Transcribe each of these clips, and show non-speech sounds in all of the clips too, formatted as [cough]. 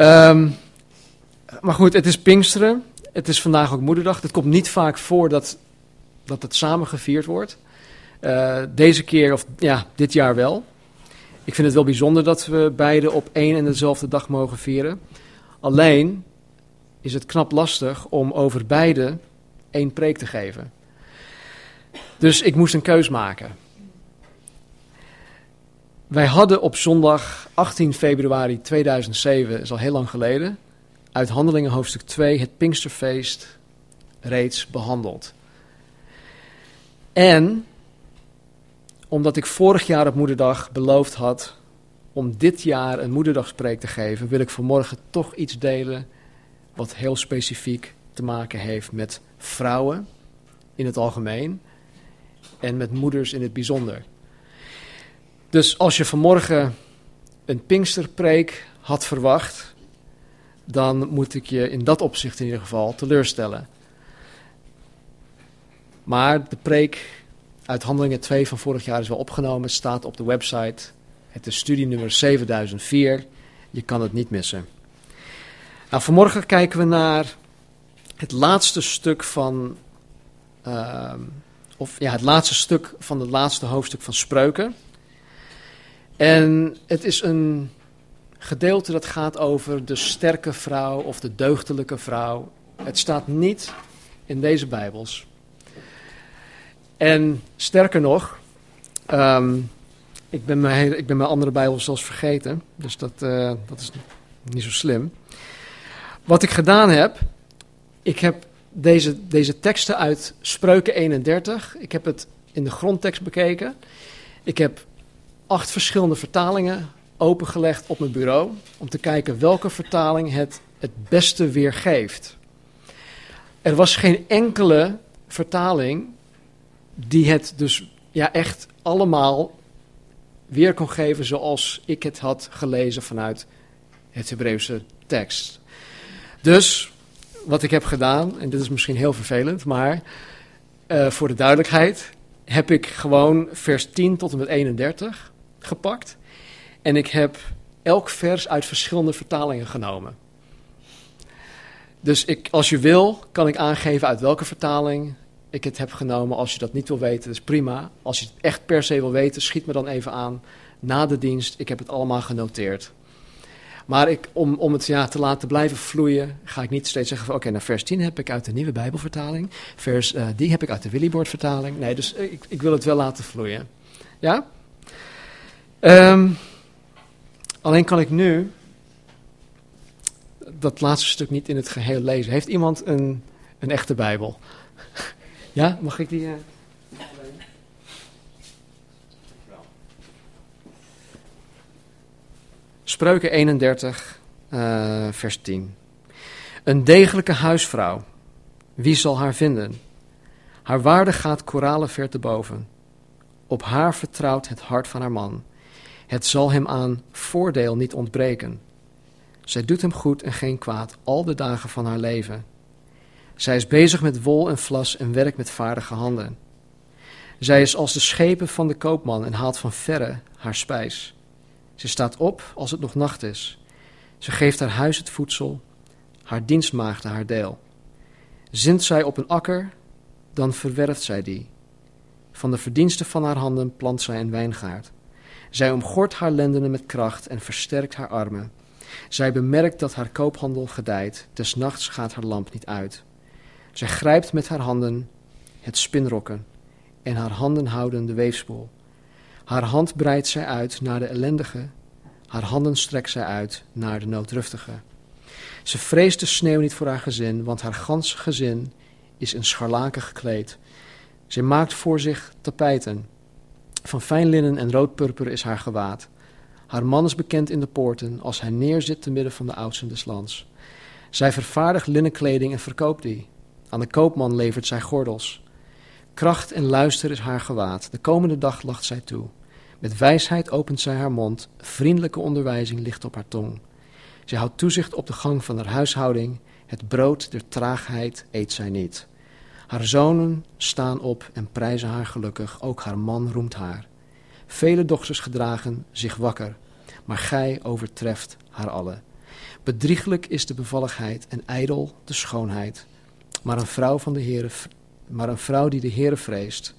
Ehm, maar goed, het is Pinksteren. Het is vandaag ook Moederdag. Het komt niet vaak voor dat, dat het samen gevierd wordt. Eh, deze keer, of ja, dit jaar wel. Ik vind het wel bijzonder dat we beide op één en dezelfde dag mogen vieren. Alleen is het knap lastig om over beide één preek te geven. Dus ik moest een keus maken. Wij hadden op zondag 18 februari 2007, is al heel lang geleden, uit Handelingen hoofdstuk 2 het Pinksterfeest reeds behandeld. En omdat ik vorig jaar op Moederdag beloofd had om dit jaar een Moederdagspreek te geven, wil ik vanmorgen toch iets delen wat heel specifiek te maken heeft met vrouwen in het algemeen en met moeders in het bijzonder. Dus als je vanmorgen een Pinksterpreek had verwacht, dan moet ik je in dat opzicht in ieder geval teleurstellen. Maar de preek uit Handelingen 2 van vorig jaar is wel opgenomen, staat op de website. Het is studienummer 7004. Je kan het niet missen. Nou, vanmorgen kijken we naar het laatste stuk van. Uh, of ja, het laatste stuk van het laatste hoofdstuk van Spreuken. En het is een gedeelte dat gaat over de sterke vrouw of de deugdelijke vrouw. Het staat niet in deze Bijbels. En sterker nog, um, ik, ben mijn, ik ben mijn andere Bijbel zelfs vergeten. Dus dat, uh, dat is niet zo slim. Wat ik gedaan heb, ik heb deze, deze teksten uit Spreuken 31, ik heb het in de grondtekst bekeken. Ik heb acht verschillende vertalingen opengelegd op mijn bureau om te kijken welke vertaling het het beste weergeeft. Er was geen enkele vertaling die het dus ja, echt allemaal weer kon geven zoals ik het had gelezen vanuit het Hebreeuwse tekst. Dus wat ik heb gedaan, en dit is misschien heel vervelend, maar uh, voor de duidelijkheid heb ik gewoon vers 10 tot en met 31 gepakt. En ik heb elk vers uit verschillende vertalingen genomen. Dus ik, als je wil, kan ik aangeven uit welke vertaling ik het heb genomen. Als je dat niet wil weten, is prima. Als je het echt per se wil weten, schiet me dan even aan na de dienst. Ik heb het allemaal genoteerd. Maar ik, om, om het ja, te laten blijven vloeien, ga ik niet steeds zeggen van... oké, nou vers 10 heb ik uit de Nieuwe Bijbelvertaling. Vers uh, die heb ik uit de Willybord-vertaling. Nee, dus ik, ik wil het wel laten vloeien. Ja? Um, alleen kan ik nu dat laatste stuk niet in het geheel lezen. Heeft iemand een, een echte Bijbel? [laughs] ja, mag ik die... Uh... Spreuken 31, uh, vers 10. Een degelijke huisvrouw, wie zal haar vinden? Haar waarde gaat koralen ver te boven. Op haar vertrouwt het hart van haar man. Het zal hem aan voordeel niet ontbreken. Zij doet hem goed en geen kwaad al de dagen van haar leven. Zij is bezig met wol en vlas en werkt met vaardige handen. Zij is als de schepen van de koopman en haalt van verre haar spijs. Ze staat op als het nog nacht is. Ze geeft haar huis het voedsel, haar dienstmaagden haar deel. Zint zij op een akker, dan verwerft zij die. Van de verdiensten van haar handen plant zij een wijngaard. Zij omgort haar lendenen met kracht en versterkt haar armen. Zij bemerkt dat haar koophandel gedijt, des nachts gaat haar lamp niet uit. Zij grijpt met haar handen het spinrokken en haar handen houden de weefspoel. Haar hand breidt zij uit naar de ellendige, haar handen strekt zij uit naar de nooddruftige. Ze vreest de sneeuw niet voor haar gezin, want haar ganse gezin is in scharlaken gekleed. Zij maakt voor zich tapijten. Van fijn linnen en roodpurper is haar gewaad. Haar man is bekend in de poorten als hij neerzit te midden van de oudsten des lands. Zij vervaardigt linnenkleding en verkoopt die. Aan de koopman levert zij gordels. Kracht en luister is haar gewaad. De komende dag lacht zij toe. Met wijsheid opent zij haar mond, vriendelijke onderwijzing ligt op haar tong. Zij houdt toezicht op de gang van haar huishouding, het brood der traagheid eet zij niet. Haar zonen staan op en prijzen haar gelukkig, ook haar man roemt haar. Vele dochters gedragen zich wakker, maar gij overtreft haar alle. Bedrieglijk is de bevalligheid en ijdel de schoonheid. Maar een vrouw, van de maar een vrouw die de Heere vreest,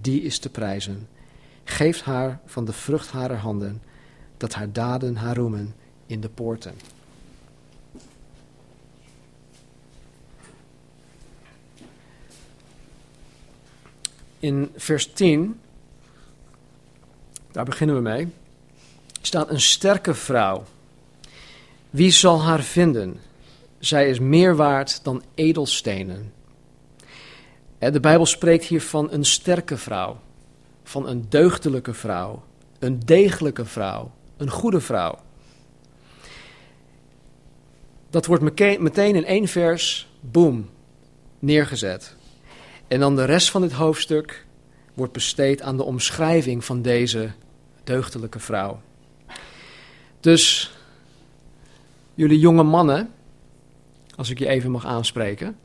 die is te prijzen. Geeft haar van de vrucht harer handen, dat haar daden haar roemen in de poorten. In vers 10, daar beginnen we mee, staat een sterke vrouw. Wie zal haar vinden? Zij is meer waard dan edelstenen. De Bijbel spreekt hier van een sterke vrouw, van een deugdelijke vrouw, een degelijke vrouw, een goede vrouw. Dat wordt meteen in één vers, boom, neergezet. En dan de rest van dit hoofdstuk wordt besteed aan de omschrijving van deze deugdelijke vrouw. Dus jullie jonge mannen, als ik je even mag aanspreken,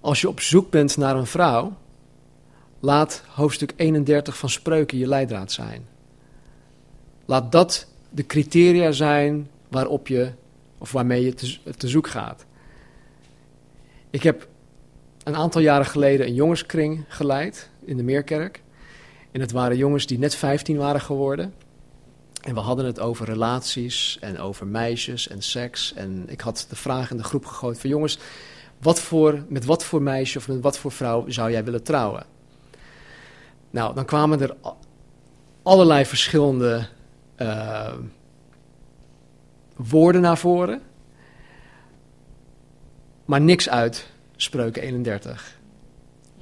als je op zoek bent naar een vrouw, laat hoofdstuk 31 van Spreuken je leidraad zijn. Laat dat de criteria zijn waarop je of waarmee je te, te zoek gaat. Ik heb een aantal jaren geleden een jongenskring geleid in de Meerkerk. En het waren jongens die net 15 waren geworden. En we hadden het over relaties en over meisjes en seks. En ik had de vraag in de groep gegooid van jongens, wat voor, met wat voor meisje of met wat voor vrouw zou jij willen trouwen? Nou, dan kwamen er allerlei verschillende uh, woorden naar voren. Maar niks uit Spreuken 31.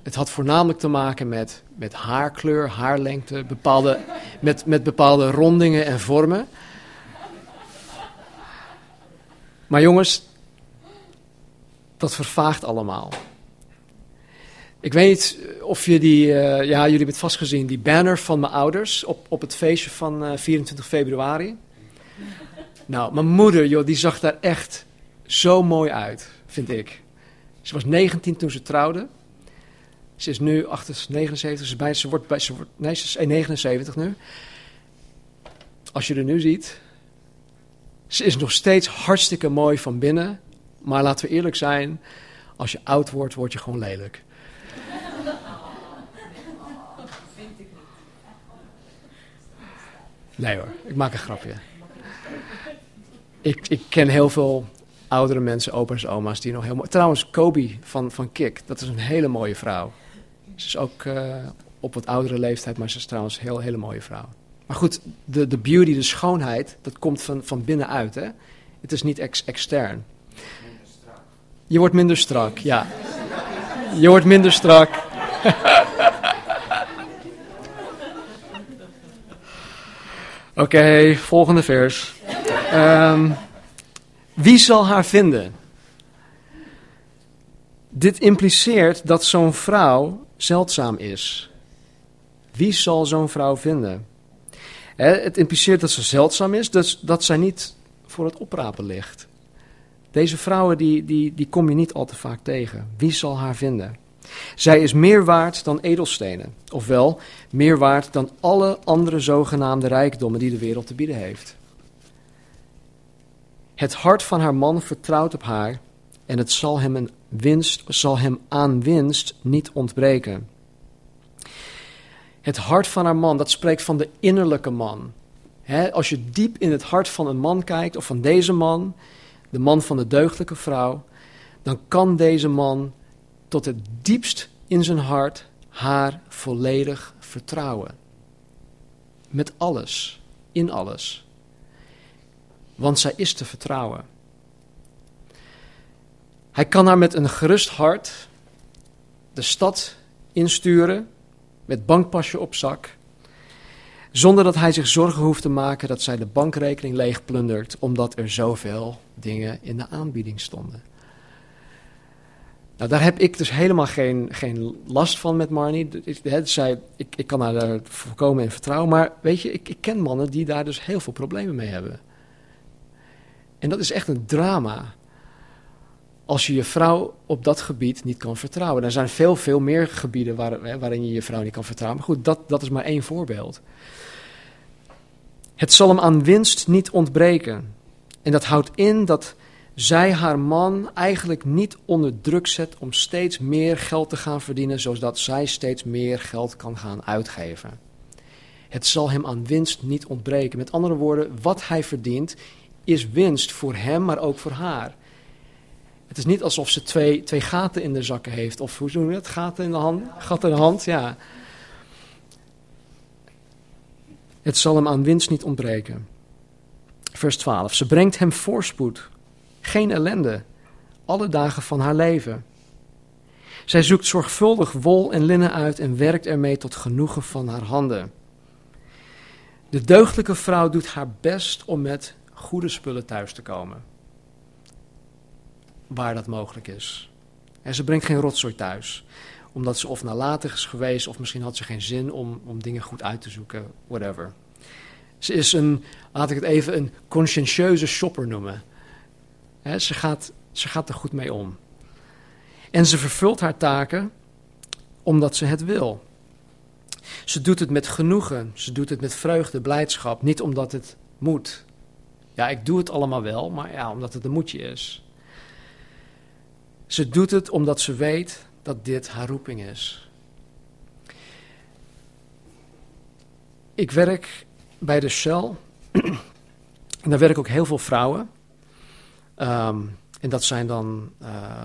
Het had voornamelijk te maken met, met haarkleur, haarlengte, bepaalde, met, met bepaalde rondingen en vormen. Maar jongens, dat vervaagt allemaal. Ik weet niet of je die, uh, ja, jullie hebben het vast gezien, die banner van mijn ouders op, op het feestje van uh, eh, 24 februari. Nou, mijn moeder, joh, die zag daar echt zo mooi uit, vind ik. Ze was 19 toen ze trouwde. Ze is nu 79, ze, bij, ze, wordt, bij, ze wordt, nee, ze is 79 nu. Als je er nu ziet, ze is nog steeds hartstikke mooi van binnen. Maar laten we eerlijk zijn, als je oud wordt, word je gewoon lelijk. Nee hoor, ik maak een grapje. Ik, ik ken heel veel oudere mensen, opa's oma's, die nog heel mooi... Trouwens, Kobe van, van Kik, dat is een hele mooie vrouw. Ze is ook uh, op wat oudere leeftijd, maar ze is trouwens een heel, hele mooie vrouw. Maar goed, de, de beauty, de schoonheid, dat komt van, van binnenuit. Hè? Het is niet ex extern. Je wordt minder strak, ja. Je wordt minder strak. [laughs] Oké, volgende vers. Um, wie zal haar vinden? Dit impliceert dat zo'n vrouw zeldzaam is. Wie zal zo'n vrouw vinden? Het impliceert dat ze zeldzaam is, dus dat zij niet voor het oprapen ligt. Deze vrouwen die, die, die kom je niet al te vaak tegen. Wie zal haar vinden? Zij is meer waard dan edelstenen, ofwel meer waard dan alle andere zogenaamde rijkdommen die de wereld te bieden heeft. Het hart van haar man vertrouwt op haar en het zal hem, een winst, zal hem aan winst niet ontbreken. Het hart van haar man, dat spreekt van de innerlijke man. als je diep in het hart van een man kijkt, of van deze man, de man van de deugdelijke vrouw, dan kan deze man tot het diepst in zijn hart haar volledig vertrouwen. Met alles, in alles want zij is te vertrouwen. Hij kan haar met een gerust hart de stad insturen, met bankpasje op zak, zonder dat hij zich zorgen hoeft te maken dat zij de bankrekening leegplundert, omdat er zoveel dingen in de aanbieding stonden. Nou, daar heb ik dus helemaal geen, geen last van met Marnie. Zij, ik, ik kan haar daar voorkomen in vertrouwen. Maar weet je, ik, ik ken mannen die daar dus heel veel problemen mee hebben. En dat is echt een drama. Als je je vrouw op dat gebied niet kan vertrouwen. Er zijn veel, veel meer gebieden waar, waarin je je vrouw niet kan vertrouwen. Maar goed, dat, dat is maar één voorbeeld. Het zal hem aan winst niet ontbreken. En dat houdt in dat zij haar man eigenlijk niet onder druk zet om steeds meer geld te gaan verdienen, zodat zij steeds meer geld kan gaan uitgeven. Het zal hem aan winst niet ontbreken. Met andere woorden, wat hij verdient is winst voor hem, maar ook voor haar. Het is niet alsof ze twee, twee gaten in de zakken heeft. Of hoe doen we dat? Gaten in de hand? Gat in de hand, ja. Het zal hem aan winst niet ontbreken. Vers 12. Ze brengt hem voorspoed, geen ellende, alle dagen van haar leven. Zij zoekt zorgvuldig wol en linnen uit en werkt ermee tot genoegen van haar handen. De deugdelijke vrouw doet haar best om met goede spullen thuis te komen. Waar dat mogelijk is. En ze brengt geen rotzooi thuis. Omdat ze of nalatig is geweest, of misschien had ze geen zin om, om dingen goed uit te zoeken, whatever. Ze is een, laat ik het even, een conscientieuze shopper noemen. ze, gaat, ze gaat er goed mee om. En ze vervult haar taken omdat ze het wil. Ze doet het met genoegen, ze doet het met vreugde, blijdschap, niet omdat het moet. Ja, ik doe het allemaal wel, maar ja, omdat het een moedje is. Ze doet het omdat ze weet dat dit haar roeping is. Ik werk bij de Shell. en daar werken ook heel veel vrouwen. Ehm, en dat zijn dan, uh,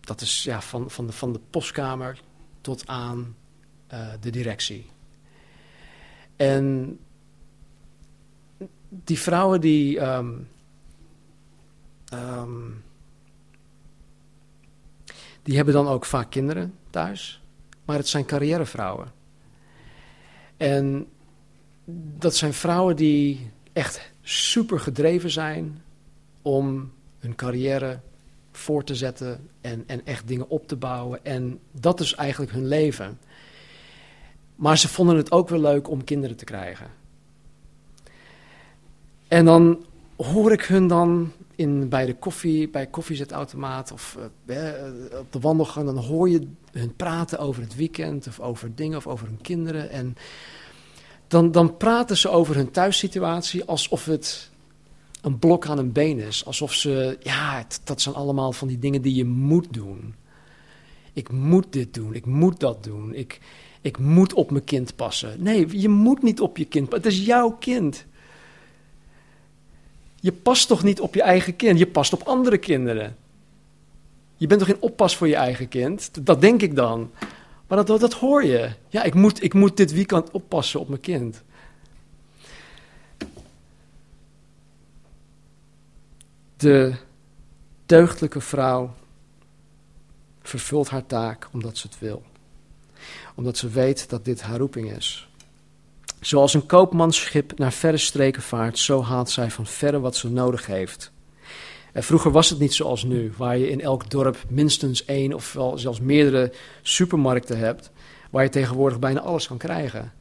dat is ja, van, van, de, van de postkamer tot aan uh, de directie. En die vrouwen die. Um, um, die hebben dan ook vaak kinderen thuis. Maar het zijn carrièrevrouwen. En dat zijn vrouwen die echt super gedreven zijn om hun carrière voor te zetten en, en echt dingen op te bouwen. En dat is eigenlijk hun leven. Maar ze vonden het ook wel leuk om kinderen te krijgen. En dan hoor ik hun dan in, bij de koffie, bij koffiezetautomaat of uh, op de wandelgang, dan hoor je hun praten over het weekend of over dingen of over hun kinderen. En dan, dan praten ze over hun thuissituatie alsof het een blok aan een been is. Alsof ze, ja, dat zijn allemaal van die dingen die je moet doen. Ik moet dit doen, ik moet dat doen, ik, ik moet op mijn kind passen. Nee, je moet niet op je kind passen, het is jouw kind. Je past toch niet op je eigen kind, je past op andere kinderen. Je bent toch geen oppas voor je eigen kind? Dat denk ik dan. Maar dat, dat hoor je. Ja, ik moet, ik moet dit weekend oppassen op mijn kind. De deugdelijke vrouw vervult haar taak omdat ze het wil. Omdat ze weet dat dit haar roeping is. Zoals een koopmansschip naar verre streken vaart, zo haalt zij van verre wat ze nodig heeft. En vroeger was het niet zoals nu, waar je in elk dorp minstens één of wel zelfs meerdere supermarkten hebt, waar je tegenwoordig bijna alles kan krijgen.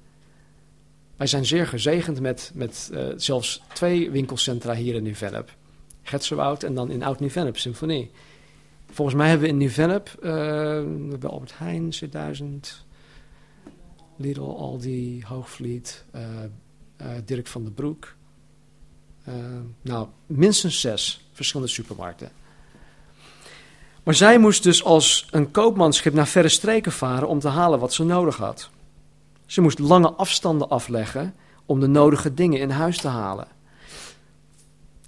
Wij zijn zeer gezegend met, met uh, zelfs twee winkelcentra hier in Nieuw-Vennep. En dan in Oud-Nieuw-Vennep, Symfonie. Volgens mij hebben we in Nieuw-Vennep, uh, bij Albert Heijn, C1000, Lidl, Aldi, Hoogvliet, uh, Dirk van den Broek. nou, minstens zes verschillende supermarkten. Maar zij moest dus als een koopmanschip naar verre streken varen om te halen wat ze nodig had. Ze moest lange afstanden afleggen om de nodige dingen in huis te halen.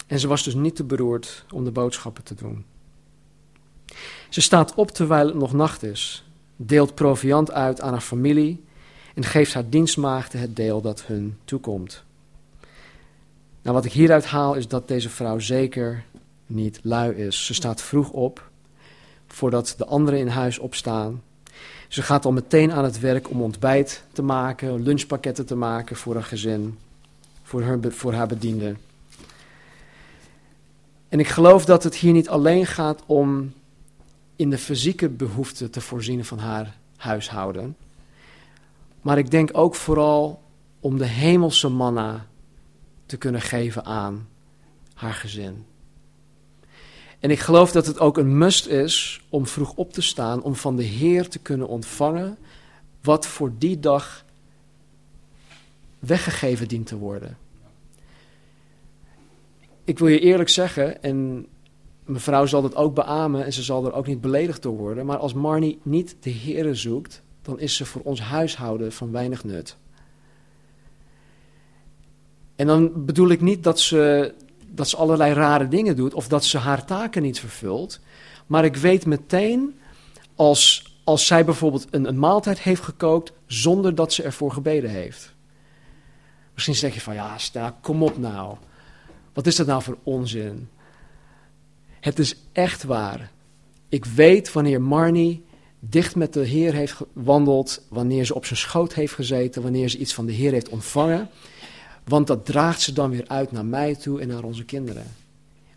En ze was dus niet te beroerd om de boodschappen te doen. Ze staat op terwijl het nog nacht is, deelt proviand uit aan haar familie en geeft haar dienstmaagden het deel dat hun toekomt. Nou, wat ik hieruit haal is dat deze vrouw zeker niet lui is. Ze staat vroeg op, voordat de anderen in huis opstaan. Ze gaat al meteen aan het werk om ontbijt te maken, lunchpakketten te maken voor haar gezin, voor haar, voor haar bedienden. En ik geloof dat het hier niet alleen gaat om in de fysieke behoeften te voorzien van haar huishouden. Maar ik denk ook vooral om de hemelse manna te kunnen geven aan haar gezin. En ik geloof dat het ook een must is om vroeg op te staan, om van de Heer te kunnen ontvangen wat voor die dag weggegeven dient te worden. ik wil je eerlijk zeggen, en mevrouw zal dat ook beamen en ze zal er ook niet beledigd door worden, maar als Marnie niet de Heere zoekt, dan is ze voor ons huishouden van weinig nut. En dan bedoel ik niet dat ze, dat ze allerlei rare dingen doet of dat ze haar taken niet vervult, maar ik weet meteen als, als zij bijvoorbeeld een, een maaltijd heeft gekookt zonder dat ze ervoor gebeden heeft. Misschien zeg je van ja, kom op nou. Wat is dat nou voor onzin? Het is echt waar. Ik weet wanneer Marnie dicht met de Heer heeft gewandeld, wanneer ze op zijn schoot heeft gezeten, wanneer ze iets van de Heer heeft ontvangen. Want dat draagt ze dan weer uit naar mij toe en naar onze kinderen.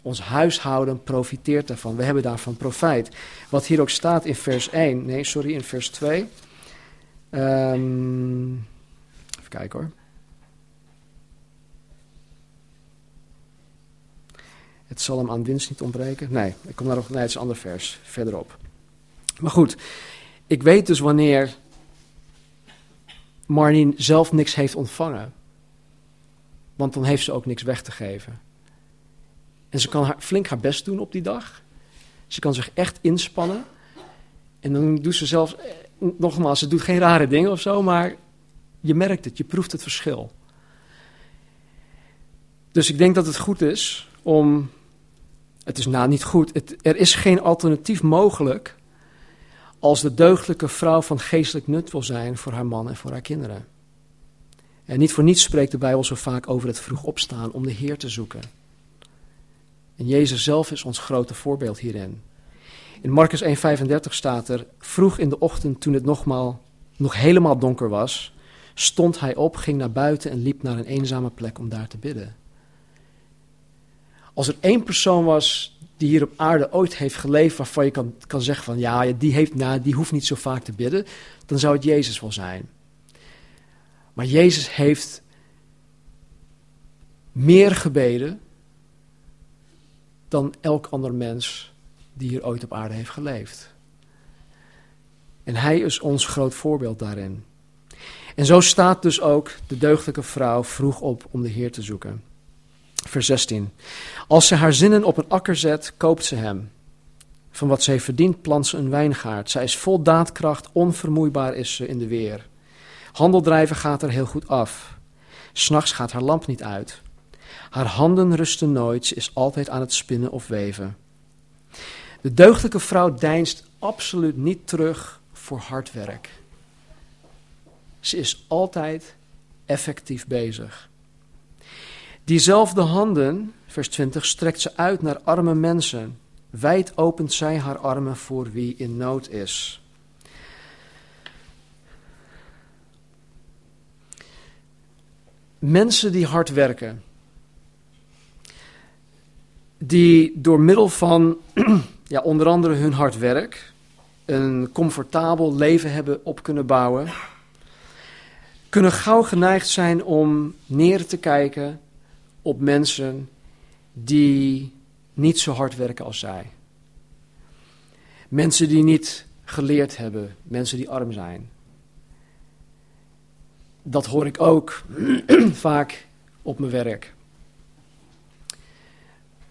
Ons huishouden profiteert daarvan. We hebben daarvan profijt. Wat hier ook staat in vers 1, nee, sorry, in vers 2. Um, ehm, even kijken hoor. Het zal hem aan winst niet ontbreken. Nee, ik kom daar nog. Is een ander vers verderop. Maar goed, ik weet dus wanneer Marnie zelf niks heeft ontvangen. Want dan heeft ze ook niks weg te geven. En ze kan haar, flink haar best doen op die dag. Ze kan zich echt inspannen. En dan doet ze zelfs, eh, nogmaals, ze doet geen rare dingen of zo, maar je merkt het, je proeft het verschil. Dus ik denk dat het goed is om. Het is nou niet goed. Er is geen alternatief mogelijk. Als de deugdelijke vrouw van geestelijk nut wil zijn voor haar man en voor haar kinderen. En niet voor niets spreekt de Bijbel zo vaak over het vroeg opstaan om de Heer te zoeken. En Jezus zelf is ons grote voorbeeld hierin. In Marcus 1,35 staat er: Vroeg in de ochtend, toen het nogmaal, nog helemaal donker was, stond hij op, ging naar buiten en liep naar een eenzame plek om daar te bidden. Als er één persoon was die hier op aarde ooit heeft geleefd, waarvan je kan, kan zeggen van ja, die, heeft, nou, die hoeft niet zo vaak te bidden, dan zou het Jezus wel zijn. Maar Jezus heeft meer gebeden dan elk ander mens die hier ooit op aarde heeft geleefd. En hij is ons groot voorbeeld daarin. En zo staat dus ook de deugdelijke vrouw vroeg op om de Heer te zoeken. Vers 16. Als ze haar zinnen op een akker zet, koopt ze hem. Van wat ze heeft verdiend, plant ze een wijngaard. Zij is vol daadkracht, onvermoeibaar is ze in de weer. Handeldrijven gaat er heel goed af. S'nachts gaat haar lamp niet uit. Haar handen rusten nooit, ze is altijd aan het spinnen of weven. De deugdelijke vrouw deinst absoluut niet terug voor hard werk. Ze is altijd effectief bezig. Diezelfde handen, vers 20, strekt ze uit naar arme mensen. Wijd opent zij haar armen voor wie in nood is. Mensen die hard werken, die door middel van [clears throat] ja, onder andere hun hard werk een comfortabel leven hebben op kunnen bouwen, kunnen gauw geneigd zijn om neer te kijken op mensen die niet zo hard werken als zij. Mensen die niet geleerd hebben, mensen die arm zijn. Dat hoor ik ook [clears throat] vaak op mijn werk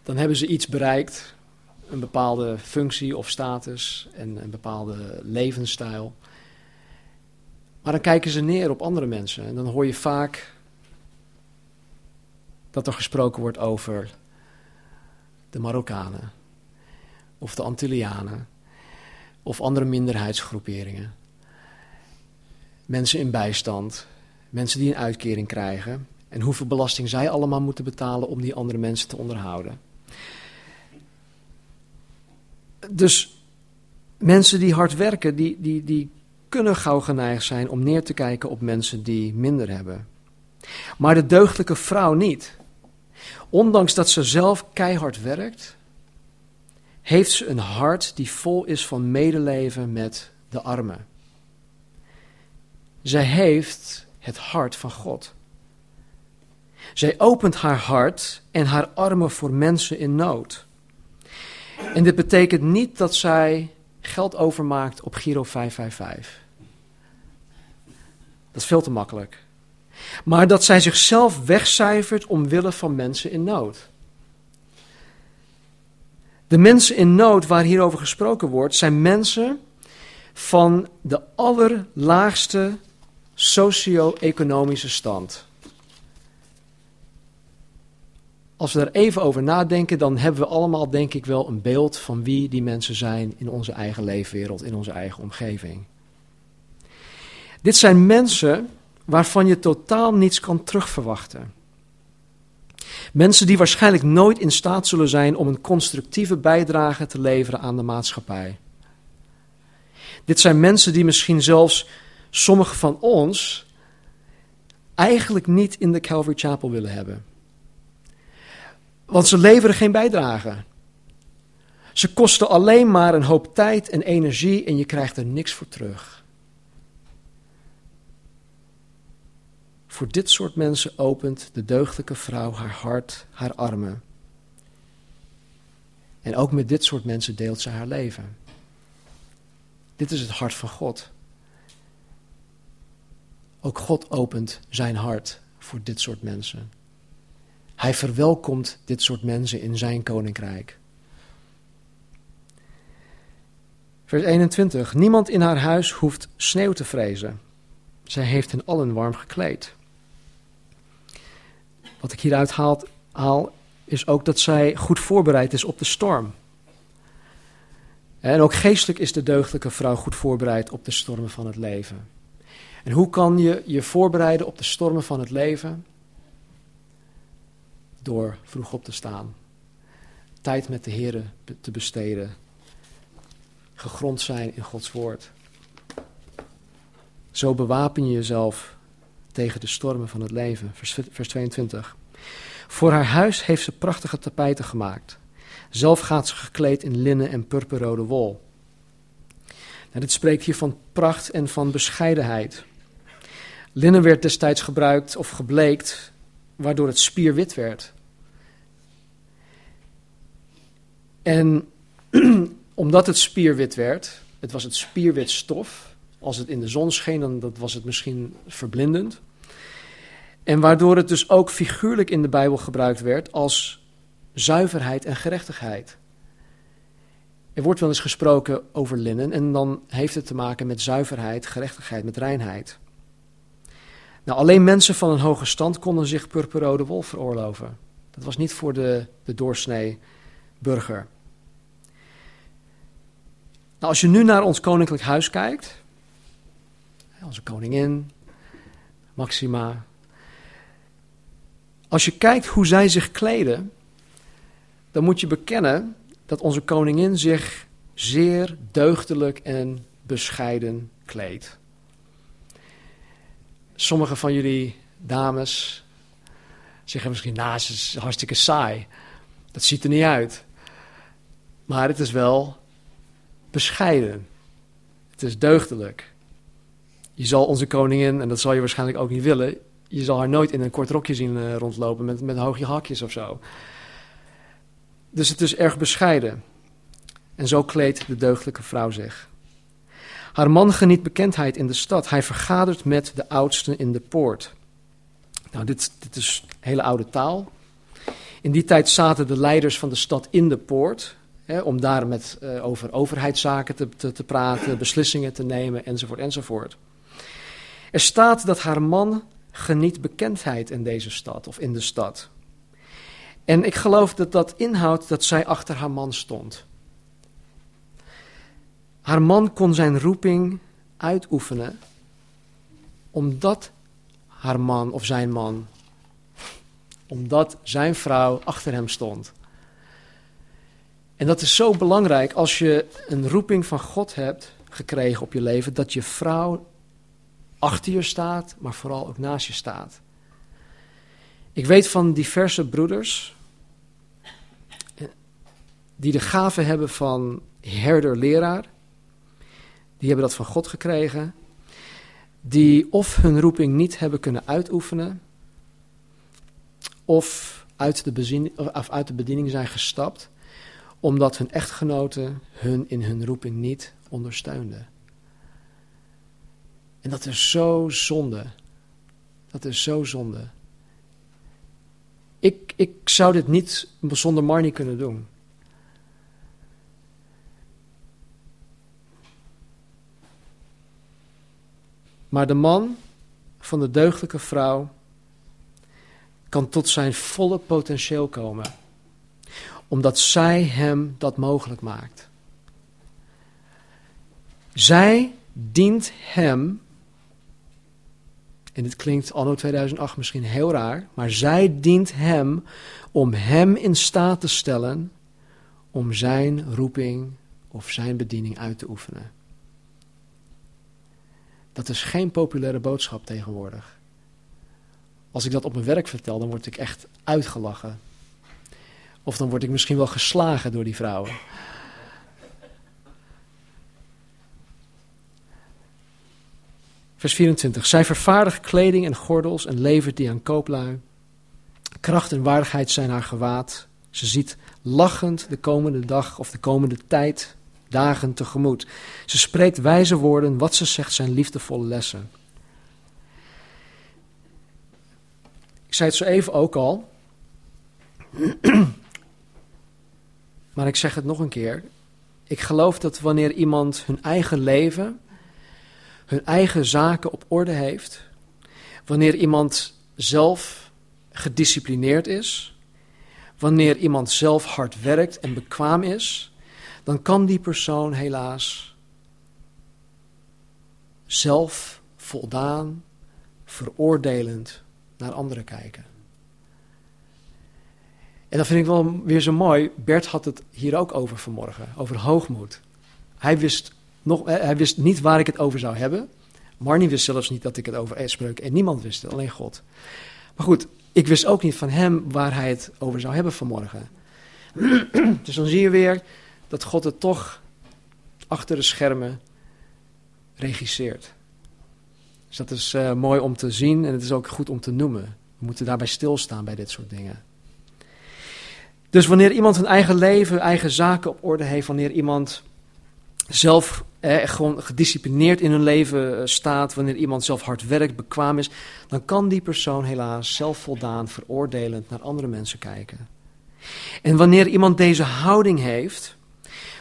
dan hebben ze iets bereikt, een bepaalde functie of status en een bepaalde levensstijl. Maar dan kijken ze neer op andere mensen en dan hoor je vaak dat er gesproken wordt over de Marokkanen of de Antillianen of andere minderheidsgroeperingen. Mensen in bijstand, mensen die een uitkering krijgen en hoeveel belasting zij allemaal moeten betalen om die andere mensen te onderhouden. Dus mensen die hard werken, die, die, die kunnen gauw geneigd zijn om neer te kijken op mensen die minder hebben. Maar de deugdelijke vrouw niet. Ondanks dat ze zelf keihard werkt, heeft ze een hart die vol is van medeleven met de armen. Zij heeft het hart van God. Zij opent haar hart en haar armen voor mensen in nood. En dit betekent niet dat zij geld overmaakt op Giro 555. Dat is veel te makkelijk. Maar dat zij zichzelf wegcijfert omwille van mensen in nood. De mensen in nood waar hierover gesproken wordt, zijn mensen van de allerlaagste socio-economische stand. Als we daar even over nadenken, dan hebben we allemaal, denk ik, wel een beeld van wie die mensen zijn in onze eigen leefwereld, in onze eigen omgeving. Dit zijn mensen waarvan je totaal niets kan terugverwachten. Mensen die waarschijnlijk nooit in staat zullen zijn om een constructieve bijdrage te leveren aan de maatschappij. Dit zijn mensen die misschien zelfs sommige van ons eigenlijk niet in de Calvary Chapel willen hebben. Want ze leveren geen bijdrage. Ze kosten alleen maar een hoop tijd en energie en je krijgt er niks voor terug. Voor dit soort mensen opent de deugdelijke vrouw haar hart, haar armen. En ook met dit soort mensen deelt ze haar leven. Dit is het hart van God. Ook God opent zijn hart voor dit soort mensen. Hij verwelkomt dit soort mensen in zijn koninkrijk. Vers 21. Niemand in haar huis hoeft sneeuw te vrezen. Zij heeft hen allen warm gekleed. Wat ik hieruit haal, haal is ook dat zij goed voorbereid is op de storm. En ook geestelijk is de deugdelijke vrouw goed voorbereid op de stormen van het leven. En hoe kan je je voorbereiden op de stormen van het leven? Door vroeg op te staan, tijd met de Heer te besteden, gegrond zijn in Gods woord. Zo bewapen je jezelf tegen de stormen van het leven. Vers 22. Voor haar huis heeft ze prachtige tapijten gemaakt. Zelf gaat ze gekleed in linnen en purperrode wol. Nou, dit spreekt hier van pracht en van bescheidenheid. Linnen werd destijds gebruikt of gebleekt, waardoor het spierwit werd. En [clears throat] omdat het spierwit werd, het was het spierwit stof. Als het in de zon scheen, dan dat was het misschien verblindend. En waardoor het dus ook figuurlijk in de Bijbel gebruikt werd als zuiverheid en gerechtigheid. Er wordt wel eens gesproken over linnen en dan heeft het te maken met zuiverheid, gerechtigheid, met reinheid. Nou, alleen mensen van een hoge stand konden zich purperrode wol veroorloven. Dat was niet voor de, de doorsnee burger. Nou, als je nu naar ons koninklijk huis kijkt, onze koningin, Maxima. Als je kijkt hoe zij zich kleden, dan moet je bekennen dat onze koningin zich zeer deugdelijk en bescheiden kleedt. Sommige van jullie dames zeggen misschien, nou, het is hartstikke saai. Dat ziet er niet uit. Maar het is wel bescheiden. Het is deugdelijk. Je zal onze koningin, en dat zal je waarschijnlijk ook niet willen, je zal haar nooit in een kort rokje zien eh, rondlopen met, met hoogje hakjes of zo. Dus het is erg bescheiden. En zo kleedt de deugdelijke vrouw zich. Haar man geniet bekendheid in de stad. Hij vergadert met de oudsten in de poort. Nou, dit, dit is hele oude taal. In die tijd zaten de leiders van de stad in de poort. Hè, om daar met, uh, over overheidszaken te, te, te praten, beslissingen te nemen, enzovoort, enzovoort. Er staat dat haar man geniet bekendheid in deze stad of in de stad. En ik geloof dat dat inhoudt dat zij achter haar man stond. Haar man kon zijn roeping uitoefenen omdat haar man of zijn man, omdat zijn vrouw achter hem stond. En dat is zo belangrijk als je een roeping van God hebt gekregen op je leven, dat je vrouw achter je staat, maar vooral ook naast je staat. Ik weet van diverse broeders die de gave hebben van herder-leraar. Die hebben dat van God gekregen. Die of hun roeping niet hebben kunnen uitoefenen, of uit de, of uit de bediening zijn gestapt, omdat hun echtgenoten hun in hun roeping niet ondersteunden. En dat is zo zonde. Dat is zo zonde. Ik, ik zou dit niet zonder Marnie kunnen doen. Maar de man van de deugdelijke vrouw kan tot zijn volle potentieel komen, omdat zij hem dat mogelijk maakt. Zij dient hem en dit klinkt anno 2008 misschien heel raar, maar zij dient hem om hem in staat te stellen om zijn roeping of zijn bediening uit te oefenen. Dat is geen populaire boodschap tegenwoordig. Als ik dat op mijn werk vertel, dan word ik echt uitgelachen. Of dan word ik misschien wel geslagen door die vrouwen. Vers 24. Zij vervaardigt kleding en gordels en levert die aan kooplui. Kracht en waardigheid zijn haar gewaad. Ze ziet lachend de komende dag of de komende tijd, dagen tegemoet. Ze spreekt wijze woorden, wat ze zegt zijn liefdevolle lessen. Ik zei het zo even ook al, maar ik zeg het nog een keer. Ik geloof dat wanneer iemand hun eigen leven, hun eigen zaken op orde heeft, wanneer iemand zelf gedisciplineerd is, wanneer iemand zelf hard werkt en bekwaam is, dan kan die persoon helaas zelf voldaan, veroordelend naar anderen kijken. En dat vind ik wel weer zo mooi. Bert had het hier ook over vanmorgen, over hoogmoed. Hij wist, nog, eh, hij wist niet waar ik het over zou hebben. Marnie wist zelfs niet dat ik het over spreek en niemand wist het, alleen God. Maar goed, ik wist ook niet van hem waar hij het over zou hebben vanmorgen. [clears throat] dus dan zie je weer dat God het toch achter de schermen regisseert. Dus dat is uh, mooi om te zien en het is ook goed om te noemen. We moeten daarbij stilstaan bij dit soort dingen. Dus wanneer iemand een eigen leven, eigen zaken op orde heeft, wanneer iemand zelf eh, gewoon gedisciplineerd in hun leven eh, staat, wanneer iemand zelf hard werkt, bekwaam is, dan kan die persoon helaas zelfvoldaan, veroordelend naar andere mensen kijken. En wanneer iemand deze houding heeft,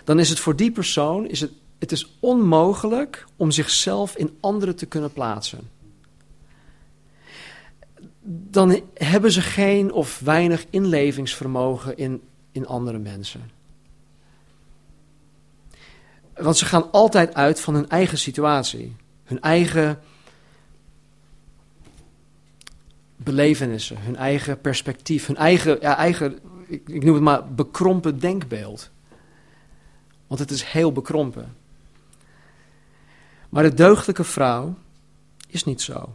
dan is het voor die persoon is het, het is onmogelijk om zichzelf in anderen te kunnen plaatsen. Dan hebben ze geen of weinig inlevingsvermogen in, in andere mensen. Want ze gaan altijd uit van hun eigen situatie, hun eigen belevenissen, hun eigen perspectief, hun eigen, ja, eigen ik, ik noem het maar, bekrompen denkbeeld. Want het is heel bekrompen. Maar de deugdelijke vrouw is niet zo.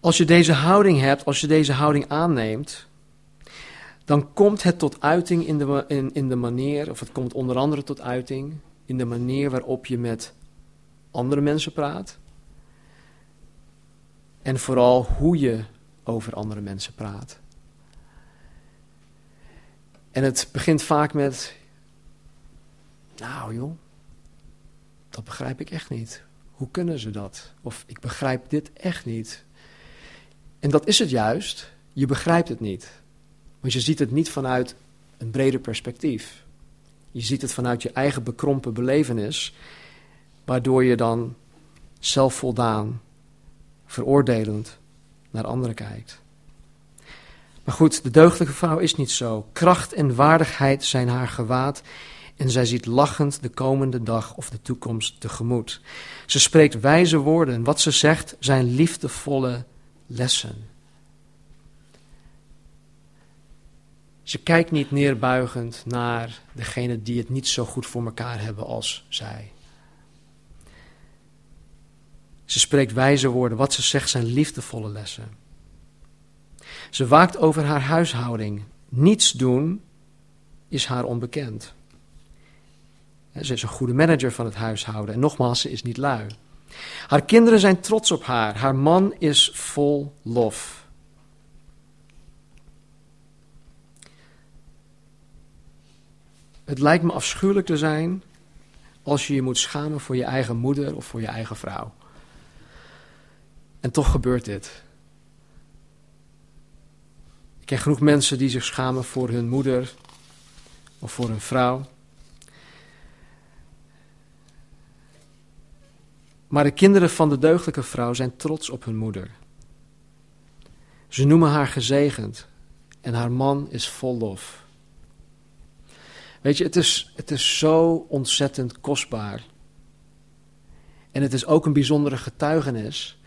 Als je deze houding hebt, als je deze houding aanneemt, dan komt het tot uiting in de, in, in de manier, of het komt onder andere tot uiting in de manier waarop je met andere mensen praat. En vooral hoe je over andere mensen praat. En het begint vaak met, nou joh, dat begrijp ik echt niet. Hoe kunnen ze dat? Of ik begrijp dit echt niet. En dat is het juist, je begrijpt het niet. Want je ziet het niet vanuit een breder perspectief. Je ziet het vanuit je eigen bekrompen belevenis, waardoor je dan zelfvoldaan, veroordelend naar anderen kijkt. Maar goed, de deugdelijke vrouw is niet zo. Kracht en waardigheid zijn haar gewaad en zij ziet lachend de komende dag of de toekomst tegemoet. Ze spreekt wijze woorden en wat ze zegt zijn liefdevolle lessen. Ze kijkt niet neerbuigend naar degene die het niet zo goed voor elkaar hebben als zij. Ze spreekt wijze woorden. Wat ze zegt zijn liefdevolle lessen. Ze waakt over haar huishouding. Niets doen is haar onbekend. Ze is een goede manager van het huishouden. En nogmaals, ze is niet lui. Haar kinderen zijn trots op haar. Haar man is vol lof. Het lijkt me afschuwelijk te zijn als je je moet schamen voor je eigen moeder of voor je eigen vrouw. En toch gebeurt dit. Ik ken genoeg mensen die zich schamen voor hun moeder of voor hun vrouw. Maar de kinderen van de deugdelijke vrouw zijn trots op hun moeder. Ze noemen haar gezegend en haar man is vol lof. Weet je, het is, het is zo ontzettend kostbaar. En het is ook een bijzondere getuigenis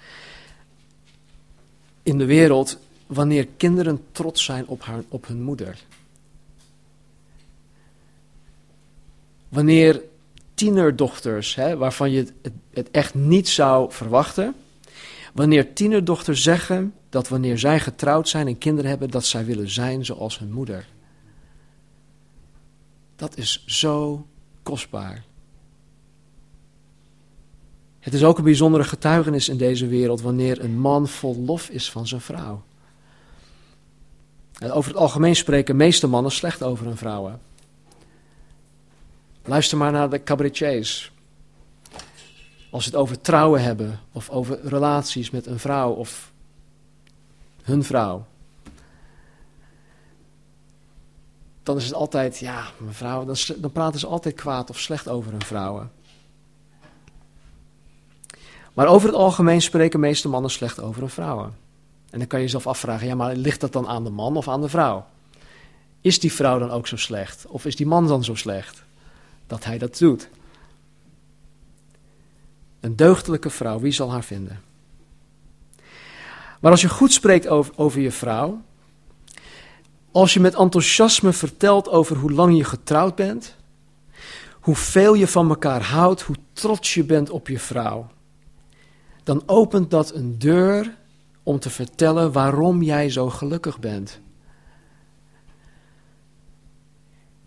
in de wereld wanneer kinderen trots zijn op, haar, op hun moeder. Wanneer tienerdochters, hè, waarvan je het, het echt niet zou verwachten, wanneer tienerdochters zeggen dat wanneer zij getrouwd zijn en kinderen hebben, dat zij willen zijn zoals hun moeder. Dat is zo kostbaar. Het is ook een bijzondere getuigenis in deze wereld wanneer een man vol lof is van zijn vrouw. En over het algemeen spreken meeste mannen slecht over hun vrouwen. Luister maar naar de cabaretiers. Als ze het over trouwen hebben, of over relaties met een vrouw of hun vrouw. Dan is het altijd, ja, mevrouw, dan, dan praten ze altijd kwaad of slecht over hun vrouwen. Maar over het algemeen spreken meeste mannen slecht over hun vrouwen. En dan kan je jezelf afvragen, ja, maar ligt dat dan aan de man of aan de vrouw? Is die vrouw dan ook zo slecht? Of is die man dan zo slecht dat hij dat doet? Een deugdelijke vrouw, wie zal haar vinden? Maar als je goed spreekt over, over je vrouw, als je met enthousiasme vertelt over hoe lang je getrouwd bent, hoeveel je van elkaar houdt, hoe trots je bent op je vrouw, dan opent dat een deur om te vertellen waarom jij zo gelukkig bent.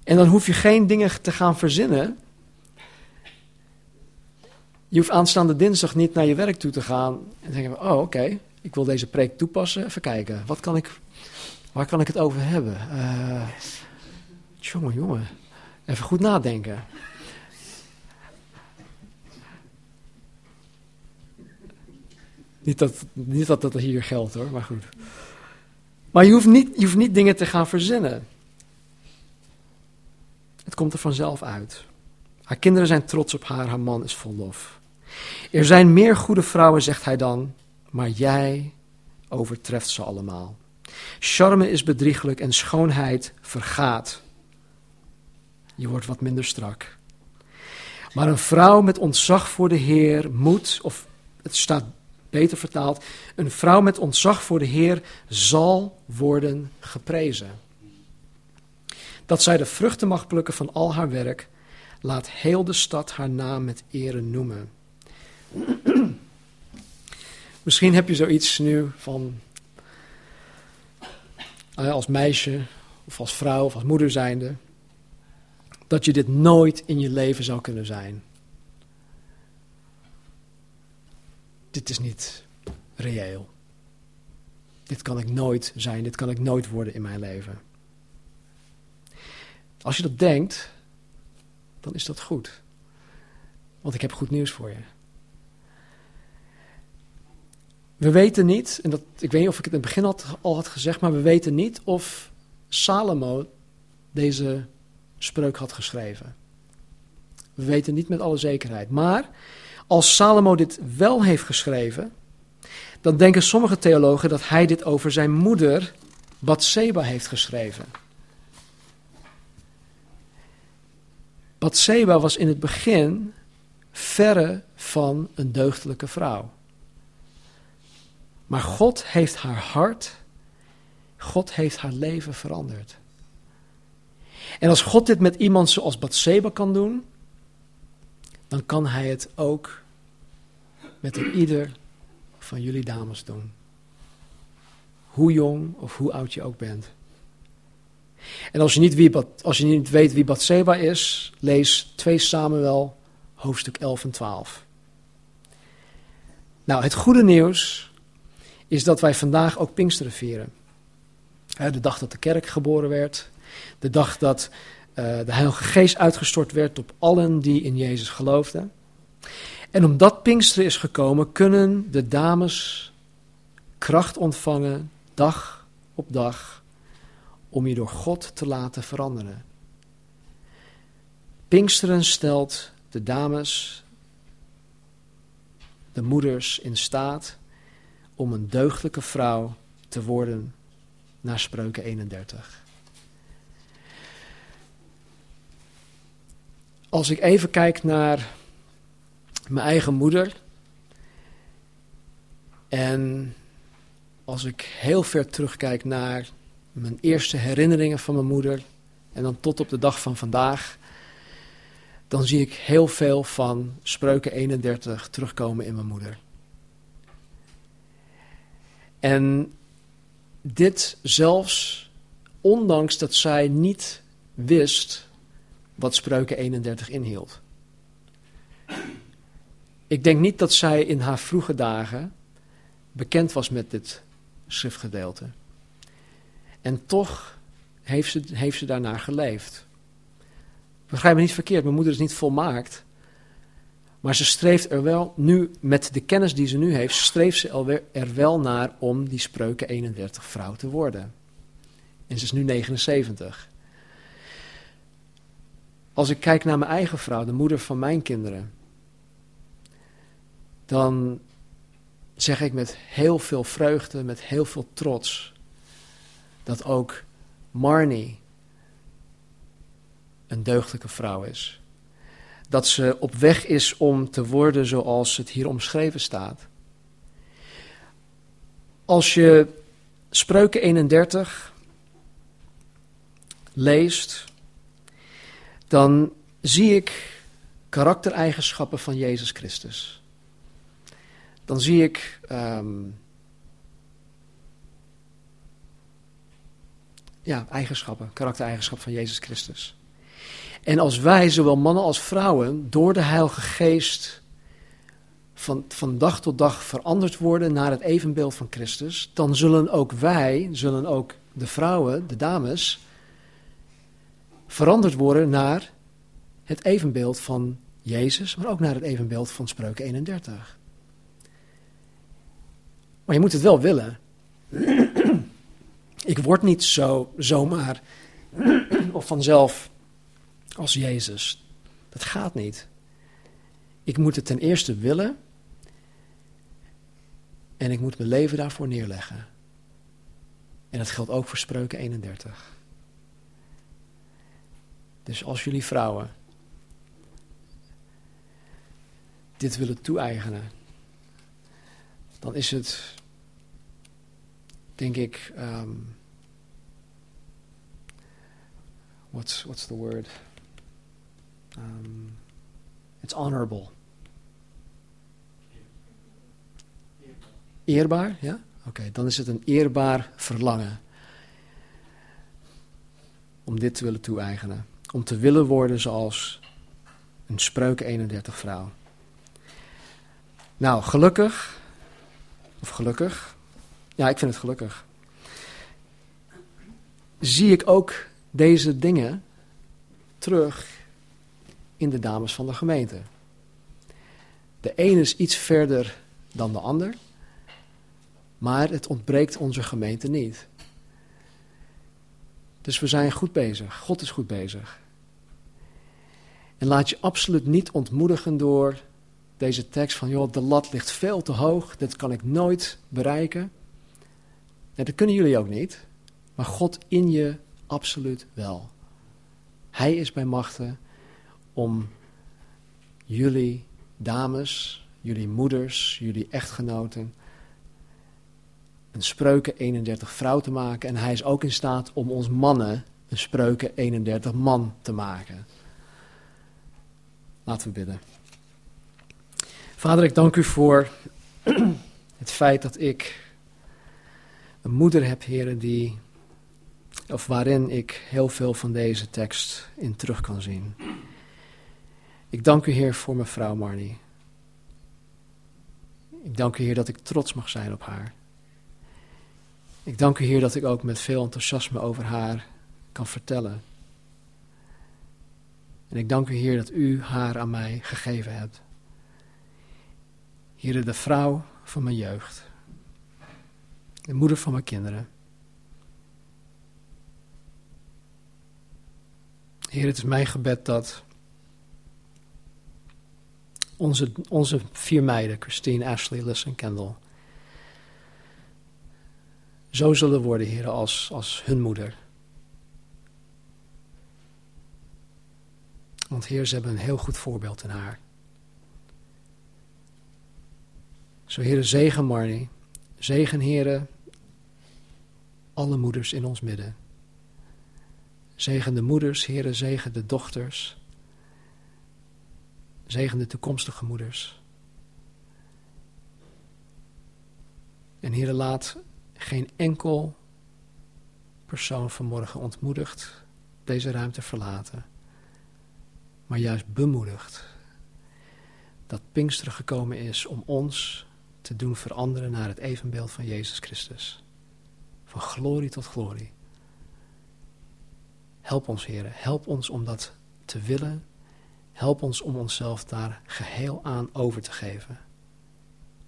En dan hoef je geen dingen te gaan verzinnen. Je hoeft aanstaande dinsdag niet naar je werk toe te gaan en denken: Oh, oké, ik wil deze preek toepassen. Even kijken, wat kan ik, waar kan ik het over hebben? Uh, jongen, jongen, even goed nadenken. Niet dat, niet dat dat hier geldt hoor, maar goed. Maar je hoeft, niet, je hoeft niet dingen te gaan verzinnen. Het komt er vanzelf uit. Haar kinderen zijn trots op haar, haar man is vol lof. Er zijn meer goede vrouwen, zegt hij dan, maar jij overtreft ze allemaal. Charme is bedrieglijk en schoonheid vergaat. Je wordt wat minder strak. Maar een vrouw met ontzag voor de Heer moet, of het staat beter vertaald, een vrouw met ontzag voor de Heer zal worden geprezen. Dat zij de vruchten mag plukken van al haar werk, laat heel de stad haar naam met ere noemen. [clears throat] Misschien heb je zoiets nu van, als meisje of als vrouw of als moeder zijnde, dat je dit nooit in je leven zou kunnen zijn. dit is niet reëel. Dit kan ik nooit zijn, dit kan ik nooit worden in mijn leven. Als je dat denkt, dan is dat goed. Want ik heb goed nieuws voor je. We weten niet, en dat, ik weet niet of ik het in het begin al had gezegd, maar we weten niet of Salomo deze spreuk had geschreven. We weten niet met alle zekerheid. Maar als Salomo dit wel heeft geschreven, dan denken sommige theologen dat hij dit over zijn moeder Bathseba heeft geschreven. Bathseba was in het begin verre van een deugdelijke vrouw. Maar God heeft haar hart, God heeft haar leven veranderd. En als God dit met iemand zoals Bathseba kan doen, dan kan hij het ook met een ieder van jullie dames doen. Hoe jong of hoe oud je ook bent. En als je niet, wie, weet wie Bathseba is, lees 2 Samuel hoofdstuk 11 en 12. Nou, het goede nieuws is dat wij vandaag ook Pinksteren vieren. De dag dat de kerk geboren werd, de dag dat uh, de Heilige Geest uitgestort werd op allen die in Jezus geloofden. En omdat Pinksteren is gekomen, kunnen de dames kracht ontvangen, dag op dag, om je door God te laten veranderen. Pinksteren stelt de dames de moeders in staat om een deugdelijke vrouw te worden naar Spreuken 31. Als ik even kijk naar mijn eigen moeder en als ik heel ver terugkijk naar mijn eerste herinneringen van mijn moeder en dan tot op de dag van vandaag, dan zie ik heel veel van Spreuken 31 terugkomen in mijn moeder. En dit zelfs ondanks dat zij niet wist wat Spreuken 31 inhield. Ik denk niet dat zij in haar vroege dagen bekend was met dit schriftgedeelte. En toch heeft ze, heeft ze daarnaar geleefd. Begrijp me niet verkeerd, mijn moeder is niet volmaakt. Maar ze streeft er wel, nu met de kennis die ze nu heeft, streeft ze er wel naar om die spreuken 31 vrouw te worden. En ze is nu 79. Als ik kijk naar mijn eigen vrouw, de moeder van mijn kinderen, dan zeg ik met heel veel vreugde, met heel veel trots, dat ook Marnie een deugdelijke vrouw is. Dat ze op weg is om te worden zoals het hier omschreven staat. Als je Spreuken 31 leest, dan zie ik karaktereigenschappen van Jezus Christus. Dan zie ik um, ja, eigenschappen, karaktereigenschappen van Jezus Christus. En als wij, zowel mannen als vrouwen, door de Heilige Geest van, van dag tot dag veranderd worden naar het evenbeeld van Christus, dan zullen ook wij, zullen ook de vrouwen, de dames, veranderd worden naar het evenbeeld van Jezus, maar ook naar het evenbeeld van Spreuken 31. Maar je moet het wel willen. [clears throat] Ik word niet zo zomaar [clears throat] of vanzelf als Jezus. Dat gaat niet. Ik moet het ten eerste willen en ik moet mijn leven daarvoor neerleggen. En dat geldt ook voor Spreuken 31. Dus als jullie vrouwen dit willen toe-eigenen, dan is het, denk ik, um, what's, what's the word? Um, it's honorable. Eerbaar, ja? Oké, dan is het een eerbaar verlangen. Om dit te willen toe-eigenen. Om te willen worden zoals een spreuken 31 vrouw. Nou, gelukkig. Of gelukkig. Ja, ik vind het gelukkig. Zie ik ook deze dingen terug in de dames van de gemeente. De een is iets verder dan de ander, maar het ontbreekt onze gemeente niet. Dus we zijn goed bezig. God is goed bezig. En laat je absoluut niet ontmoedigen door deze tekst van, joh, de lat ligt veel te hoog, dit kan ik nooit bereiken. Dat kunnen jullie ook niet, maar God in je absoluut wel. Hij is bij machten om jullie dames, jullie moeders, jullie echtgenoten een spreuken 31 vrouw te maken. En hij is ook in staat om ons mannen een spreuken 31 man te maken. Laten we bidden. Vader, ik dank u voor [clears throat] het feit dat ik een moeder heb, heren, die, of waarin ik heel veel van deze tekst in terug kan zien. Ik dank u, Heer, voor mijn vrouw Marnie. Ik dank u, Heer, dat ik trots mag zijn op haar. Ik dank u, Heer, dat ik ook met veel enthousiasme over haar kan vertellen. En ik dank u, Heer, dat u haar aan mij gegeven hebt. Heer, de vrouw van mijn jeugd. De moeder van mijn kinderen. Heer, het is mijn gebed dat Onze, onze vier meiden, Christine, Ashley, Liz en Kendall. Zo zullen worden, Heer, als, als hun moeder. Want Heer, ze hebben een heel goed voorbeeld in haar. Zo, Heer, zegen Marnie. Zegen, Heer, alle moeders in ons midden. Zegen de moeders, Heer, zegen de dochters. Zegen de toekomstige moeders. En Heer, laat geen enkel persoon vanmorgen ontmoedigd deze ruimte verlaten, maar juist bemoedigd dat Pinksteren gekomen is om ons te doen veranderen naar het evenbeeld van Jezus Christus. Van glorie tot glorie. Help ons, Heer, help ons om dat te willen. Help ons om onszelf daar geheel aan over te geven.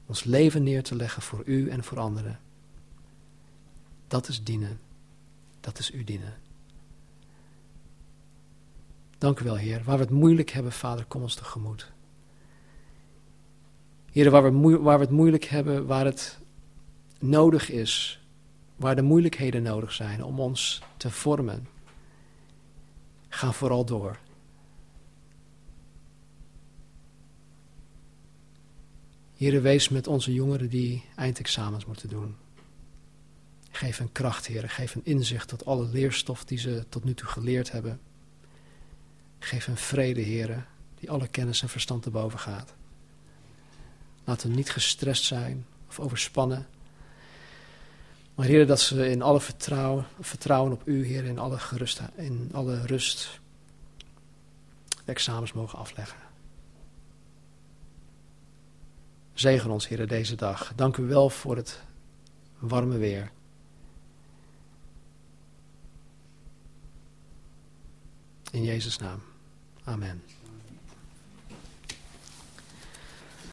Ons leven neer te leggen voor U en voor anderen. Dat is dienen. Dat is U dienen. Dank u wel, Heer. Waar we het moeilijk hebben, Vader, kom ons tegemoet. Heer, waar we, waar we het moeilijk hebben, waar het nodig is, waar de moeilijkheden nodig zijn om ons te vormen, ga vooral door. Heer, wees met onze jongeren die eindexamens moeten doen. Geef een kracht, Heer. Geef een inzicht tot alle leerstof die ze tot nu toe geleerd hebben. Geef een vrede, Heer, die alle kennis en verstand te boven gaat. Laat hen niet gestrest zijn of overspannen. Maar Heer, dat ze in alle vertrouwen, vertrouwen op U, Heer, in alle, gerust, in alle rust de examens mogen afleggen. Zegen ons, Heer, deze dag. Dank u wel voor het warme weer. In Jezus' naam. Amen.